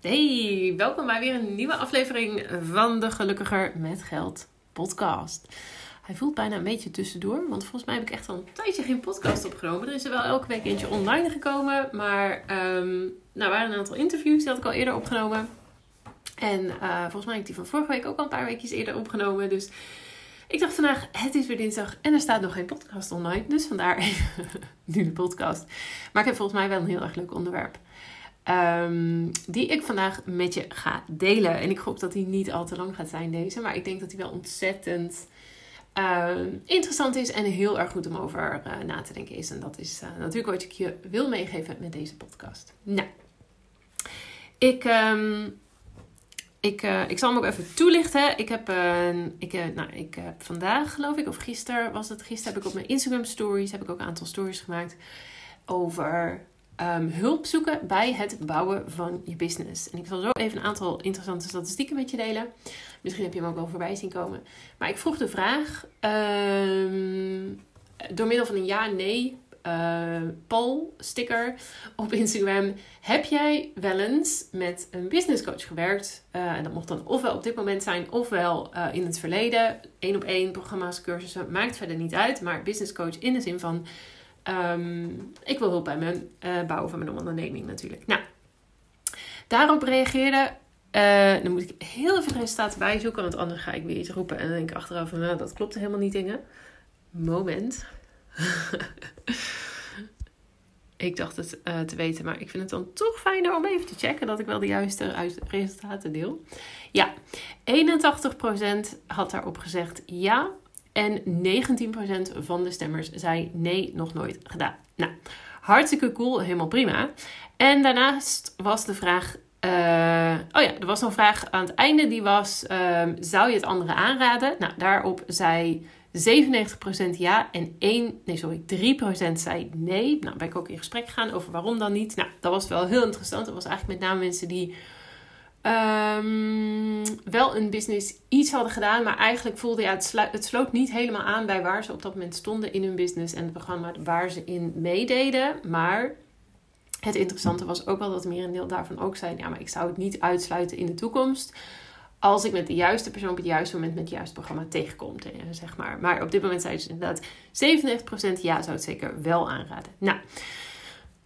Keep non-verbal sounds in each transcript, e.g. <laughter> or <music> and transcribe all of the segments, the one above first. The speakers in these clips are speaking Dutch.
Hey, welkom bij weer een nieuwe aflevering van de Gelukkiger met Geld podcast. Hij voelt bijna een beetje tussendoor, want volgens mij heb ik echt al een tijdje geen podcast opgenomen. Er is er wel elke week eentje online gekomen, maar um, nou, waren een aantal interviews, die had ik al eerder opgenomen. En uh, volgens mij heb ik die van vorige week ook al een paar weekjes eerder opgenomen, dus... Ik dacht vandaag, het is weer dinsdag en er staat nog geen podcast online. Dus vandaar <laughs> nu de podcast. Maar ik heb volgens mij wel een heel erg leuk onderwerp. Um, die ik vandaag met je ga delen. En ik hoop dat die niet al te lang gaat zijn, deze. Maar ik denk dat die wel ontzettend uh, interessant is en heel erg goed om over uh, na te denken is. En dat is uh, natuurlijk wat ik je wil meegeven met deze podcast. Nou, ik. Um, ik, uh, ik zal hem ook even toelichten. Ik heb, ik, nou, ik heb vandaag, geloof ik, of gisteren was het. Gisteren heb ik op mijn Instagram stories, heb ik ook een aantal stories gemaakt over um, hulp zoeken bij het bouwen van je business. En ik zal zo even een aantal interessante statistieken met je delen. Misschien heb je hem ook wel voorbij zien komen. Maar ik vroeg de vraag, um, door middel van een ja-nee uh, poll sticker op Instagram. Heb jij wel eens met een business coach gewerkt? Uh, en dat mocht dan ofwel op dit moment zijn, ofwel uh, in het verleden. Eén op één programma's, cursussen, maakt verder niet uit. Maar business coach in de zin van: um, ik wil hulp bij mijn bouwen van mijn onderneming natuurlijk. Nou, daarop reageerde. dan moet ik heel even resultaten bijzoeken, want anders ga ik weer iets roepen en dan denk ik achteraf van, nou, dat klopt helemaal niet, dingen. Moment. <laughs> ik dacht het uh, te weten, maar ik vind het dan toch fijner om even te checken dat ik wel de juiste resultaten deel. Ja, 81% had daarop gezegd ja. En 19% van de stemmers zei nee, nog nooit gedaan. Nou, hartstikke cool, helemaal prima. En daarnaast was de vraag. Uh, oh ja, er was nog een vraag aan het einde. Die was: uh, Zou je het anderen aanraden? Nou, daarop zei 97% ja en 1, nee sorry, 3% zei nee. Nou ben ik ook in gesprek gegaan over waarom dan niet. Nou, dat was wel heel interessant. Dat was eigenlijk met name mensen die um, wel een business iets hadden gedaan, maar eigenlijk voelde ja, het, het sloot niet helemaal aan bij waar ze op dat moment stonden in hun business en het programma waar ze in meededen. Maar het interessante was ook wel dat merendeel daarvan ook zei: ja, maar ik zou het niet uitsluiten in de toekomst als ik met de juiste persoon op het juiste moment met het juiste programma tegenkom. Zeg maar. maar op dit moment zijn ze inderdaad 97% ja, zou het zeker wel aanraden. Nou,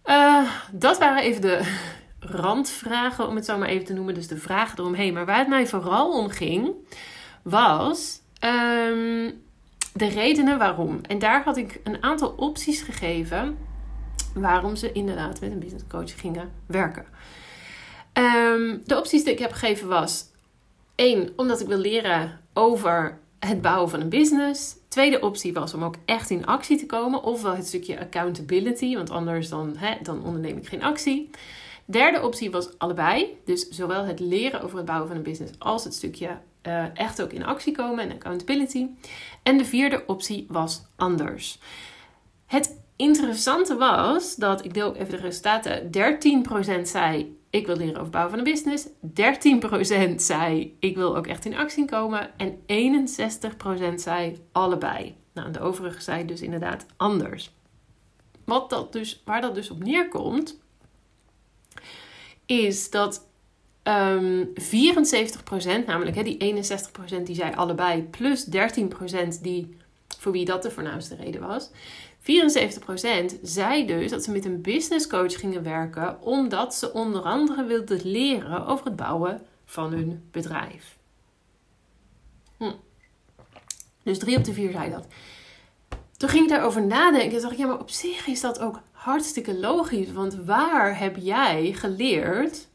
uh, dat waren even de randvragen, om het zo maar even te noemen. Dus de vragen eromheen. Maar waar het mij vooral om ging, was um, de redenen waarom. En daar had ik een aantal opties gegeven waarom ze inderdaad met een business coach gingen werken. Um, de opties die ik heb gegeven was Eén, omdat ik wil leren over het bouwen van een business. Tweede optie was om ook echt in actie te komen. Ofwel het stukje accountability, want anders dan, hè, dan onderneem ik geen actie. Derde optie was allebei. Dus zowel het leren over het bouwen van een business als het stukje uh, echt ook in actie komen en accountability. En de vierde optie was anders. Het interessante was dat, ik deel ook even de resultaten, 13% zei ik wil leren over bouwen van een business. 13% zei ik wil ook echt in actie komen. En 61% zei allebei. Nou, de overige zei dus inderdaad anders. Wat dat dus, waar dat dus op neerkomt, is dat um, ehm, 74%, namelijk hè, die 61% die zei allebei, plus 13% die voor wie dat de voornaamste reden was. 74% zei dus dat ze met een business coach gingen werken omdat ze onder andere wilden leren over het bouwen van hun bedrijf. Hm. Dus 3 op de 4 zei dat. Toen ging ik daarover nadenken en dacht ik, ja, maar op zich is dat ook hartstikke logisch. Want waar heb jij geleerd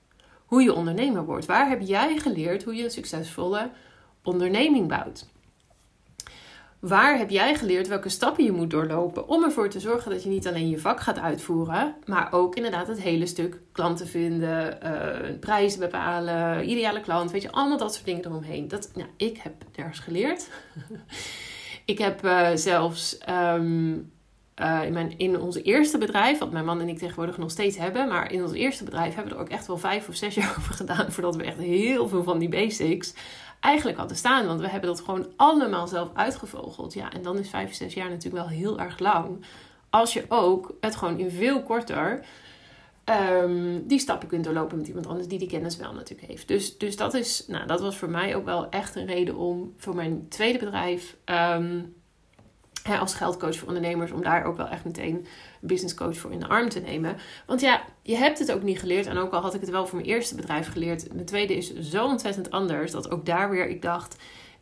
hoe je ondernemer wordt? Waar heb jij geleerd hoe je een succesvolle onderneming bouwt? Waar heb jij geleerd welke stappen je moet doorlopen om ervoor te zorgen dat je niet alleen je vak gaat uitvoeren, maar ook inderdaad het hele stuk klanten vinden, uh, prijzen bepalen, ideale klant, weet je, allemaal dat soort dingen eromheen. Dat, nou, ik heb nergens geleerd. <laughs> ik heb uh, zelfs um, uh, in, mijn, in onze eerste bedrijf, wat mijn man en ik tegenwoordig nog steeds hebben, maar in ons eerste bedrijf hebben we er ook echt wel vijf of zes <laughs> jaar over gedaan voordat we echt heel veel van die basics eigenlijk hadden staan. Want we hebben dat gewoon allemaal zelf uitgevogeld. Ja, en dan is vijf, zes jaar natuurlijk wel heel erg lang. Als je ook het gewoon in veel korter ehm, die stappen kunt doorlopen met iemand anders die die kennis wel natuurlijk heeft. Dus, dus dat, is, nou, dat was voor mij ook wel echt een reden om voor mijn tweede bedrijf ehm, als geldcoach voor ondernemers, om daar ook wel echt meteen een business coach voor in de arm te nemen. Want ja, je hebt het ook niet geleerd. En ook al had ik het wel voor mijn eerste bedrijf geleerd, mijn tweede is zo ontzettend anders dat ook daar weer ik dacht,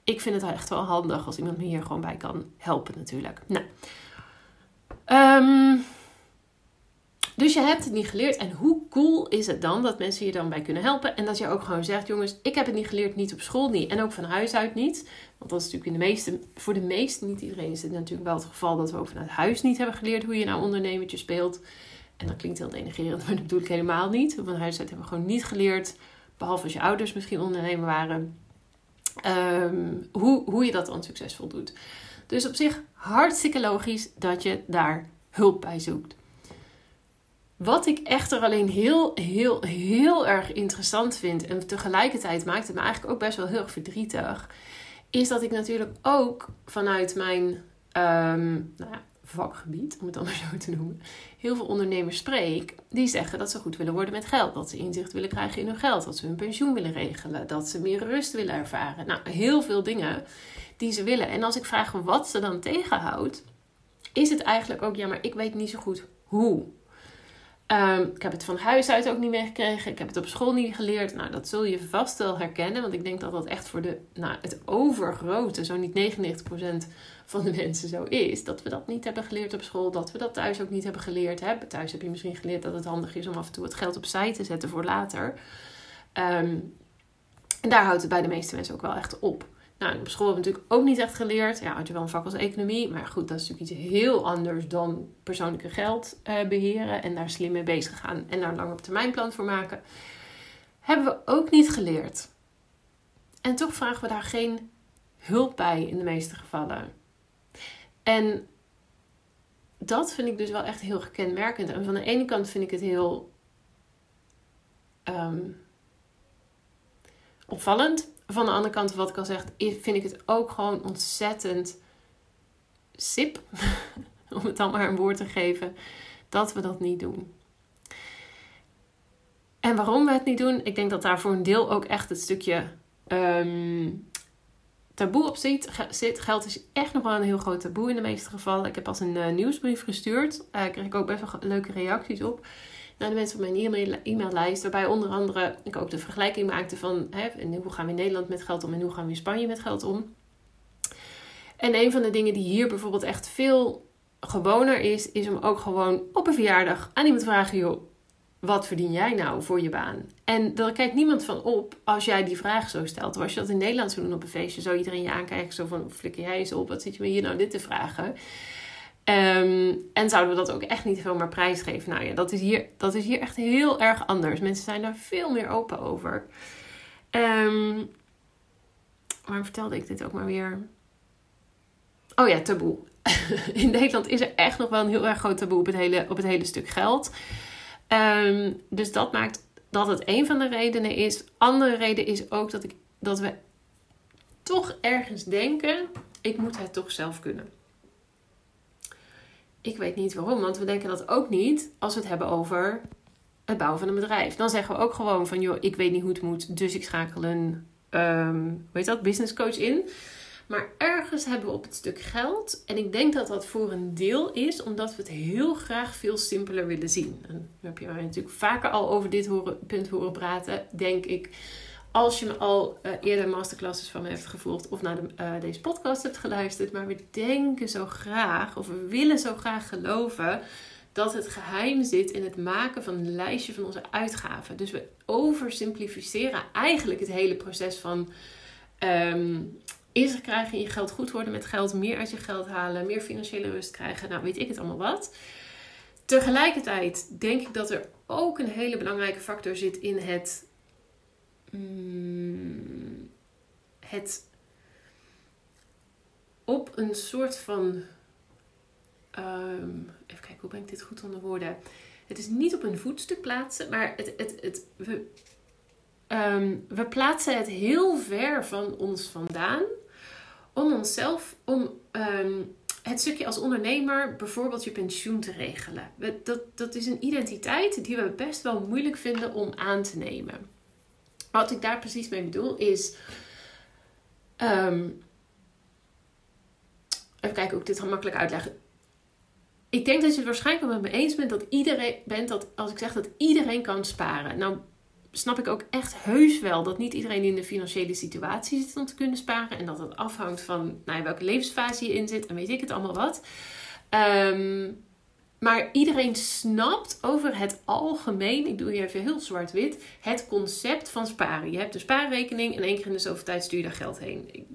ik vind het echt wel handig als iemand me hier gewoon bij kan helpen natuurlijk. Nou, um, dus je hebt het niet geleerd. En hoe cool is het dan dat mensen je dan bij kunnen helpen? En dat je ook gewoon zegt: jongens, ik heb het niet geleerd, niet op school niet. En ook van huis uit niet. Want dat is natuurlijk in de meeste, voor de meeste, niet iedereen is het natuurlijk wel het geval dat we ook vanuit huis niet hebben geleerd hoe je nou ondernemertje speelt. En dat klinkt heel denigrerend, maar dat bedoel ik helemaal niet. Van huis uit hebben we gewoon niet geleerd, behalve als je ouders misschien ondernemer waren, ehm, hoe, hoe je dat dan succesvol doet. Dus op zich hartstikke logisch dat je daar hulp bij zoekt. Wat ik echter alleen heel, heel, heel erg interessant vind en tegelijkertijd maakt het me eigenlijk ook best wel heel erg verdrietig, is dat ik natuurlijk ook vanuit mijn um, nou vakgebied, om het anders zo te noemen, heel veel ondernemers spreek die zeggen dat ze goed willen worden met geld, dat ze inzicht willen krijgen in hun geld, dat ze hun pensioen willen regelen, dat ze meer rust willen ervaren. Nou, heel veel dingen die ze willen. En als ik vraag wat ze dan tegenhoudt, is het eigenlijk ook, ja, maar ik weet niet zo goed hoe. Ehm, ik heb het van huis uit ook niet meegekregen. Ik heb het op school niet geleerd. Nou, dat zul je vast wel herkennen. Want ik denk dat dat echt voor de, nou, het overgrote, zo niet 99% van de <laughs> mensen zo is. Dat we dat niet hebben geleerd op school. Dat we dat thuis ook niet hebben geleerd. Hè? Thuis heb je misschien geleerd dat het handig is om af en toe het geld opzij te zetten voor later. Ehm, en daar houdt het bij de meeste mensen ook wel echt op. Nou, op school hebben we natuurlijk ook niet echt geleerd. Ja, had je wel een vak als economie. Maar goed, dat is natuurlijk iets heel anders dan persoonlijke geld uh, beheren. En daar slim mee bezig gaan en daar een lange termijn plan voor maken. Hebben we ook niet geleerd. En toch vragen we daar geen hulp bij in de meeste gevallen. En dat vind ik dus wel echt heel kenmerkend. En van de ene kant vind ik het heel um, opvallend van de andere kant, wat ik al zeg, vind ik het ook gewoon ontzettend sip, <laughs> om het dan maar een woord te geven, dat we dat niet doen. En waarom we het niet doen, ik denk dat daar voor een deel ook echt het stukje um, taboe op zit. Geld is echt nog wel een heel groot taboe in de meeste gevallen. Ik heb als een uh, nieuwsbrief gestuurd. Daar kreeg ik ook best wel leuke reacties op naar de mensen op mijn e-maillijst. Waarbij onder andere ik ook de vergelijking maakte van hè, hoe gaan we in Nederland met geld om en hoe gaan we in Spanje met geld om. En een van de dingen die hier bijvoorbeeld echt veel gewoner is, is om ook gewoon op een verjaardag aan iemand te vragen: joh, wat verdien jij nou voor je baan? En daar kijkt niemand van op als jij die vraag zo stelt. Of als je dat in Nederland zou doen op een feestje, zou iedereen je aankijken zo van: flikker jij eens op, wat zit je me hier nou dit te vragen? Ehm, en zouden we dat ook echt niet veel meer prijsgeven? Nou ja, dat is, hier, dat is hier echt heel erg anders. Mensen zijn daar veel meer open over. Um, waarom vertelde ik dit ook maar weer? Oh ja, taboe. <laughs> In Nederland is er echt nog wel een heel erg groot taboe op het hele, op het hele stuk geld. Ehm, dus dat maakt dat het een van de redenen is. Andere reden is ook dat, ik, dat we toch ergens denken: ik moet het toch zelf kunnen. Ik weet niet waarom, want we denken dat ook niet als we het hebben over het bouwen van een bedrijf. Dan zeggen we ook gewoon van, joh, ik weet niet hoe het moet, dus ik schakel een, um, hoe dat, business coach in. Maar ergens hebben we op het stuk geld. En ik denk dat dat voor een deel is omdat we het heel graag veel simpeler willen zien. En heb je mij natuurlijk vaker al over dit horen, punt horen praten, denk ik als je me al uh, eerder masterclasses van me hebt gevolgd of naar de, uh, deze podcast hebt geluisterd. Maar we denken zo graag, of we willen zo graag geloven, dat het geheim zit in het maken van een lijstje van onze uitgaven. Dus we oversimplificeren eigenlijk het hele proces van um, inzicht krijgen je geld, goed worden met geld, meer uit je geld halen, meer financiële rust krijgen. Nou, weet ik het allemaal wat. Tegelijkertijd denk ik dat er ook een hele belangrijke factor zit in het Mm, het op een soort van. Um, even kijken, hoe ben ik dit goed onder woorden? Het is niet op een voetstuk plaatsen, maar het, het, het, we, um, we plaatsen het heel ver van ons vandaan om onszelf, om um, het stukje als ondernemer, bijvoorbeeld je pensioen te regelen. Dat, dat is een identiteit die we best wel moeilijk vinden om aan te nemen. Wat ik daar precies mee bedoel is. Um, even kijken hoe ik dit gemakkelijk uitleggen. Ik denk dat je het waarschijnlijk wel met me eens bent dat iedereen bent dat als ik zeg dat iedereen kan sparen. Nou snap ik ook echt heus wel dat niet iedereen in de financiële situatie zit om te kunnen sparen. En dat het afhangt van nou, welke levensfase je in zit en weet ik het allemaal wat. Ehm, maar iedereen snapt over het algemeen, ik doe hier even heel zwart-wit, het concept van sparen. Je hebt een spaarrekening en één keer in de zoveel tijd stuur je daar geld heen.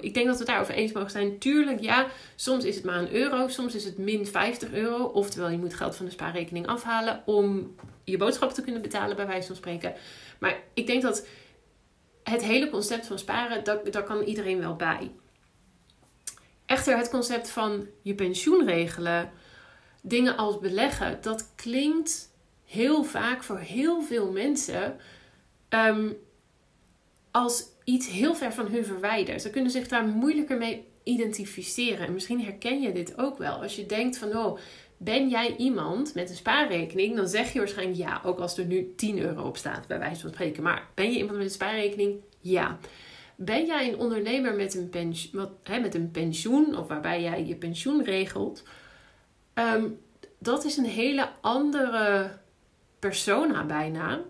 Ik, denk dat we het daarover eens mogen zijn. Tuurlijk, ja, soms is het maar een euro, soms is het min 50 euro. Oftewel, je moet geld van de spaarrekening afhalen om je boodschappen te kunnen betalen, bij wijze van spreken. Maar ik denk dat het hele concept van sparen, dat, daar kan iedereen wel bij. Echter, het concept van je pensioen regelen, dingen als beleggen, dat klinkt heel vaak voor heel veel mensen ehm, als iets heel ver van hun verwijderd. Ze kunnen zich daar moeilijker mee identificeren. En misschien herken je dit ook wel. Als je denkt van, oh, ben jij iemand met een spaarrekening? Dan zeg je waarschijnlijk ja, ook als er nu 10 euro op staat, bij wijze van spreken. Maar ben je iemand met een spaarrekening? Ja. Ben jij een ondernemer met een, pensioen, met een pensioen, of waarbij jij je pensioen regelt? Ehm, dat is een hele andere persona bijna,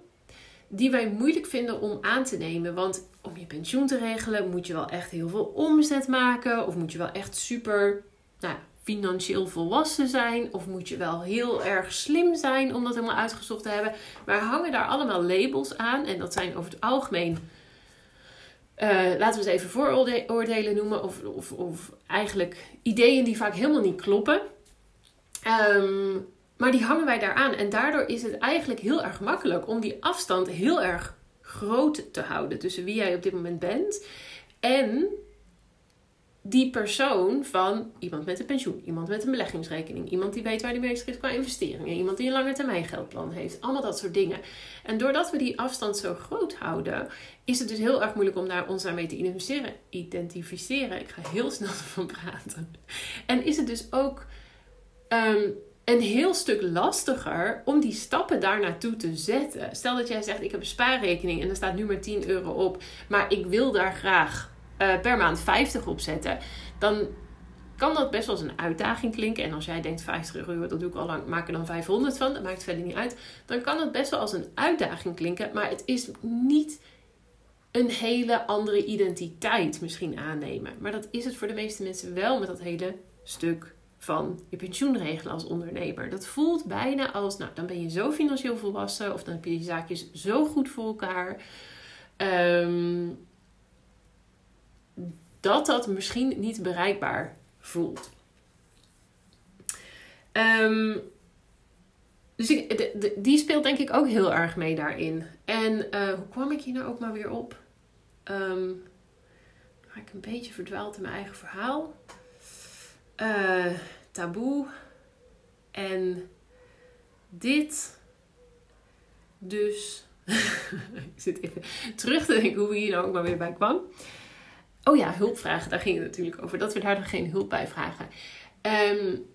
die wij moeilijk vinden om aan te nemen. Want om je pensioen te regelen moet je wel echt heel veel omzet maken, of moet je wel echt super nou, financieel volwassen zijn? Of moet je wel heel erg slim zijn om dat helemaal uitgezocht te hebben? Maar hangen daar allemaal labels aan. En dat zijn over het algemeen, uh, laten we het even vooroordelen noemen. Of, of, of eigenlijk ideeën die vaak helemaal niet kloppen. Um, maar die hangen wij daar aan. En daardoor is het eigenlijk heel erg makkelijk om die afstand heel erg groot te houden tussen wie jij op dit moment bent en die persoon van iemand met een pensioen, iemand met een beleggingsrekening, iemand die weet waar die mee is qua investeringen, iemand die een lange termijn geldplan heeft, allemaal dat soort dingen. En doordat we die afstand zo groot houden, is het dus heel erg moeilijk om daar ons daarmee te identificeren. identificeren. Ik ga heel snel <laughs> ervan praten. En is het dus ook um, een heel stuk lastiger om die stappen daar naartoe te zetten. Stel dat jij zegt: Ik heb een spaarrekening en er staat nu maar 10 euro op, maar ik wil daar graag uh, per maand 50 opzetten, dan kan dat best wel eens een uitdaging klinken. En als jij denkt 50 euro, dat doe ik al lang, maak er dan 500 van, dat maakt verder niet uit. Dan kan het best wel als een uitdaging klinken, maar het is niet een hele andere identiteit misschien aannemen. Maar dat is het voor de meeste mensen wel met dat hele stuk van je pensioen regelen als ondernemer. Dat voelt bijna als, nou, dan ben je zo financieel volwassen of dan heb je je zaakjes zo goed voor elkaar. Um, dat dat misschien niet bereikbaar voelt. Um, dus die speelt denk ik ook heel erg mee daarin. En uh, hoe kwam ik hier nou ook maar weer op? Um, ik een beetje verdwaald in mijn eigen verhaal. Uh, taboe. En dit. Dus. <laughs> ik zit even terug te denken hoe we hier nou ook maar weer bij kwam. Oh ja, hulpvragen, daar ging het natuurlijk over. Dat we daar geen hulp bij vragen. Um,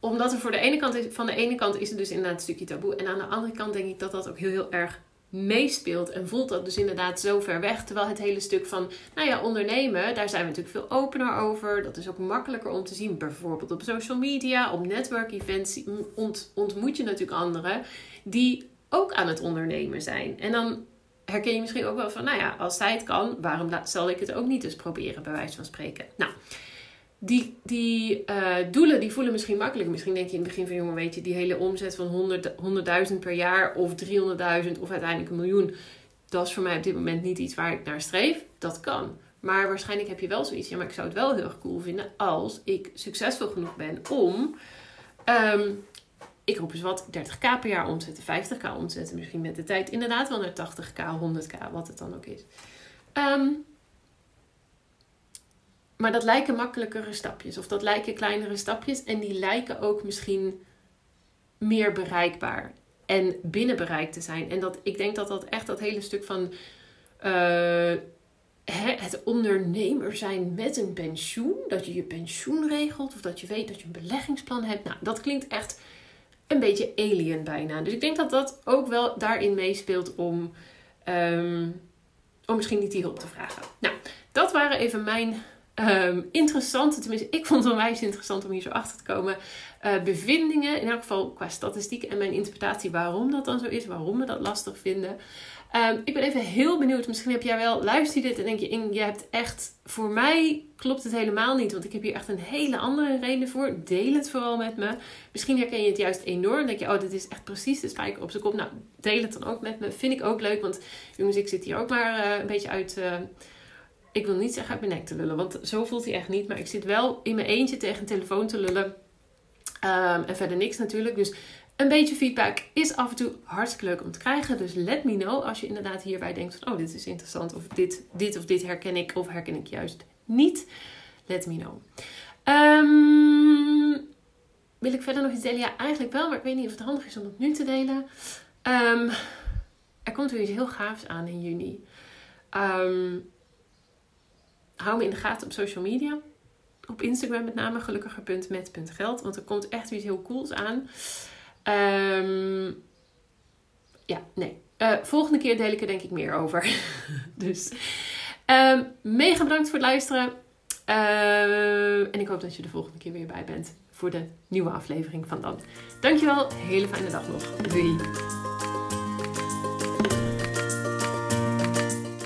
omdat er voor de ene kant is, van de ene kant is het dus inderdaad een stukje taboe. En aan de andere kant denk ik dat dat ook heel, heel erg meespeelt. En voelt dat dus inderdaad zo ver weg. Terwijl het hele stuk van, nou ja, ondernemen, daar zijn we natuurlijk veel opener over. Dat is ook makkelijker om te zien. Bijvoorbeeld op social media, op network events ont, ontmoet je natuurlijk anderen die ook aan het ondernemen zijn. En dan herken je misschien ook wel van, nou ja, als zij het kan, waarom zal ik het ook niet eens proberen, bij wijze van spreken. Nou, die, die uh, doelen die voelen misschien makkelijk. Misschien denk je in het begin van, jongen, weet je, die hele omzet van 100, 100.000 per jaar of 300.000 of uiteindelijk een miljoen, dat is voor mij op dit moment niet iets waar ik naar streef. Dat kan. Maar waarschijnlijk heb je wel zoiets. Ja, maar ik zou het wel heel erg cool vinden als ik succesvol genoeg ben om um, ik roep eens wat, 30k per jaar omzetten, 50k omzetten. Misschien met de tijd inderdaad wel naar 80k, 100k, wat het dan ook is. Ehm, maar dat lijken makkelijkere stapjes. Of dat lijken kleinere stapjes. En die lijken ook misschien meer bereikbaar. En binnen bereik te zijn. En dat, ik denk dat dat echt dat hele stuk van... Uh, het ondernemer zijn met een pensioen, dat je je pensioen regelt of dat je weet dat je een beleggingsplan hebt. Nou, dat klinkt echt een beetje alien bijna. Dus ik denk dat dat ook wel daarin meespeelt om, um, om misschien niet die hulp te vragen. Nou, dat waren even mijn um, interessante, tenminste ik vond het onwijs interessant om hier zo achter te komen, uh, bevindingen. In elk geval qua statistiek en mijn interpretatie waarom dat dan zo is, waarom we dat lastig vinden. Um, ik ben even heel benieuwd. Misschien heb jij wel, luister dit en denk je, je hebt echt, voor mij klopt het helemaal niet. Want ik heb hier echt een hele andere reden voor. Deel het vooral met me. Misschien herken je het juist enorm. denk je, oh, dit is echt precies de spijker op zijn kop. Nou, deel het dan ook met me. Vind ik ook leuk. Want jongens, ik zit hier ook maar uh, een beetje uit... Uh, ik wil niet zeggen uit mijn nek te lullen, want zo voelt hij echt niet. Maar ik zit wel in mijn eentje tegen een telefoon te lullen. Um, en verder niks natuurlijk. Dus een beetje feedback is af en toe hartstikke leuk om te krijgen. Dus let me know als je inderdaad hierbij denkt van... oh, dit is interessant of dit, dit of dit herken ik of herken ik juist niet. Let me know. Um, wil ik verder nog iets delen? Ja, eigenlijk wel, maar ik weet niet of het handig is om het nu te delen. Um, er komt weer iets heel gaafs aan in juni. Um, hou me in de gaten op social media. Op Instagram met name gelukkiger.met.geld. Want er komt echt iets heel cools aan. Um, ja, nee. Uh, volgende keer deel ik er denk ik meer over. <laughs> dus um, mega bedankt voor het luisteren. Uh, en ik hoop dat je de volgende keer weer bij bent voor de nieuwe aflevering van dan. Dankjewel. Hele fijne dag nog. Doei.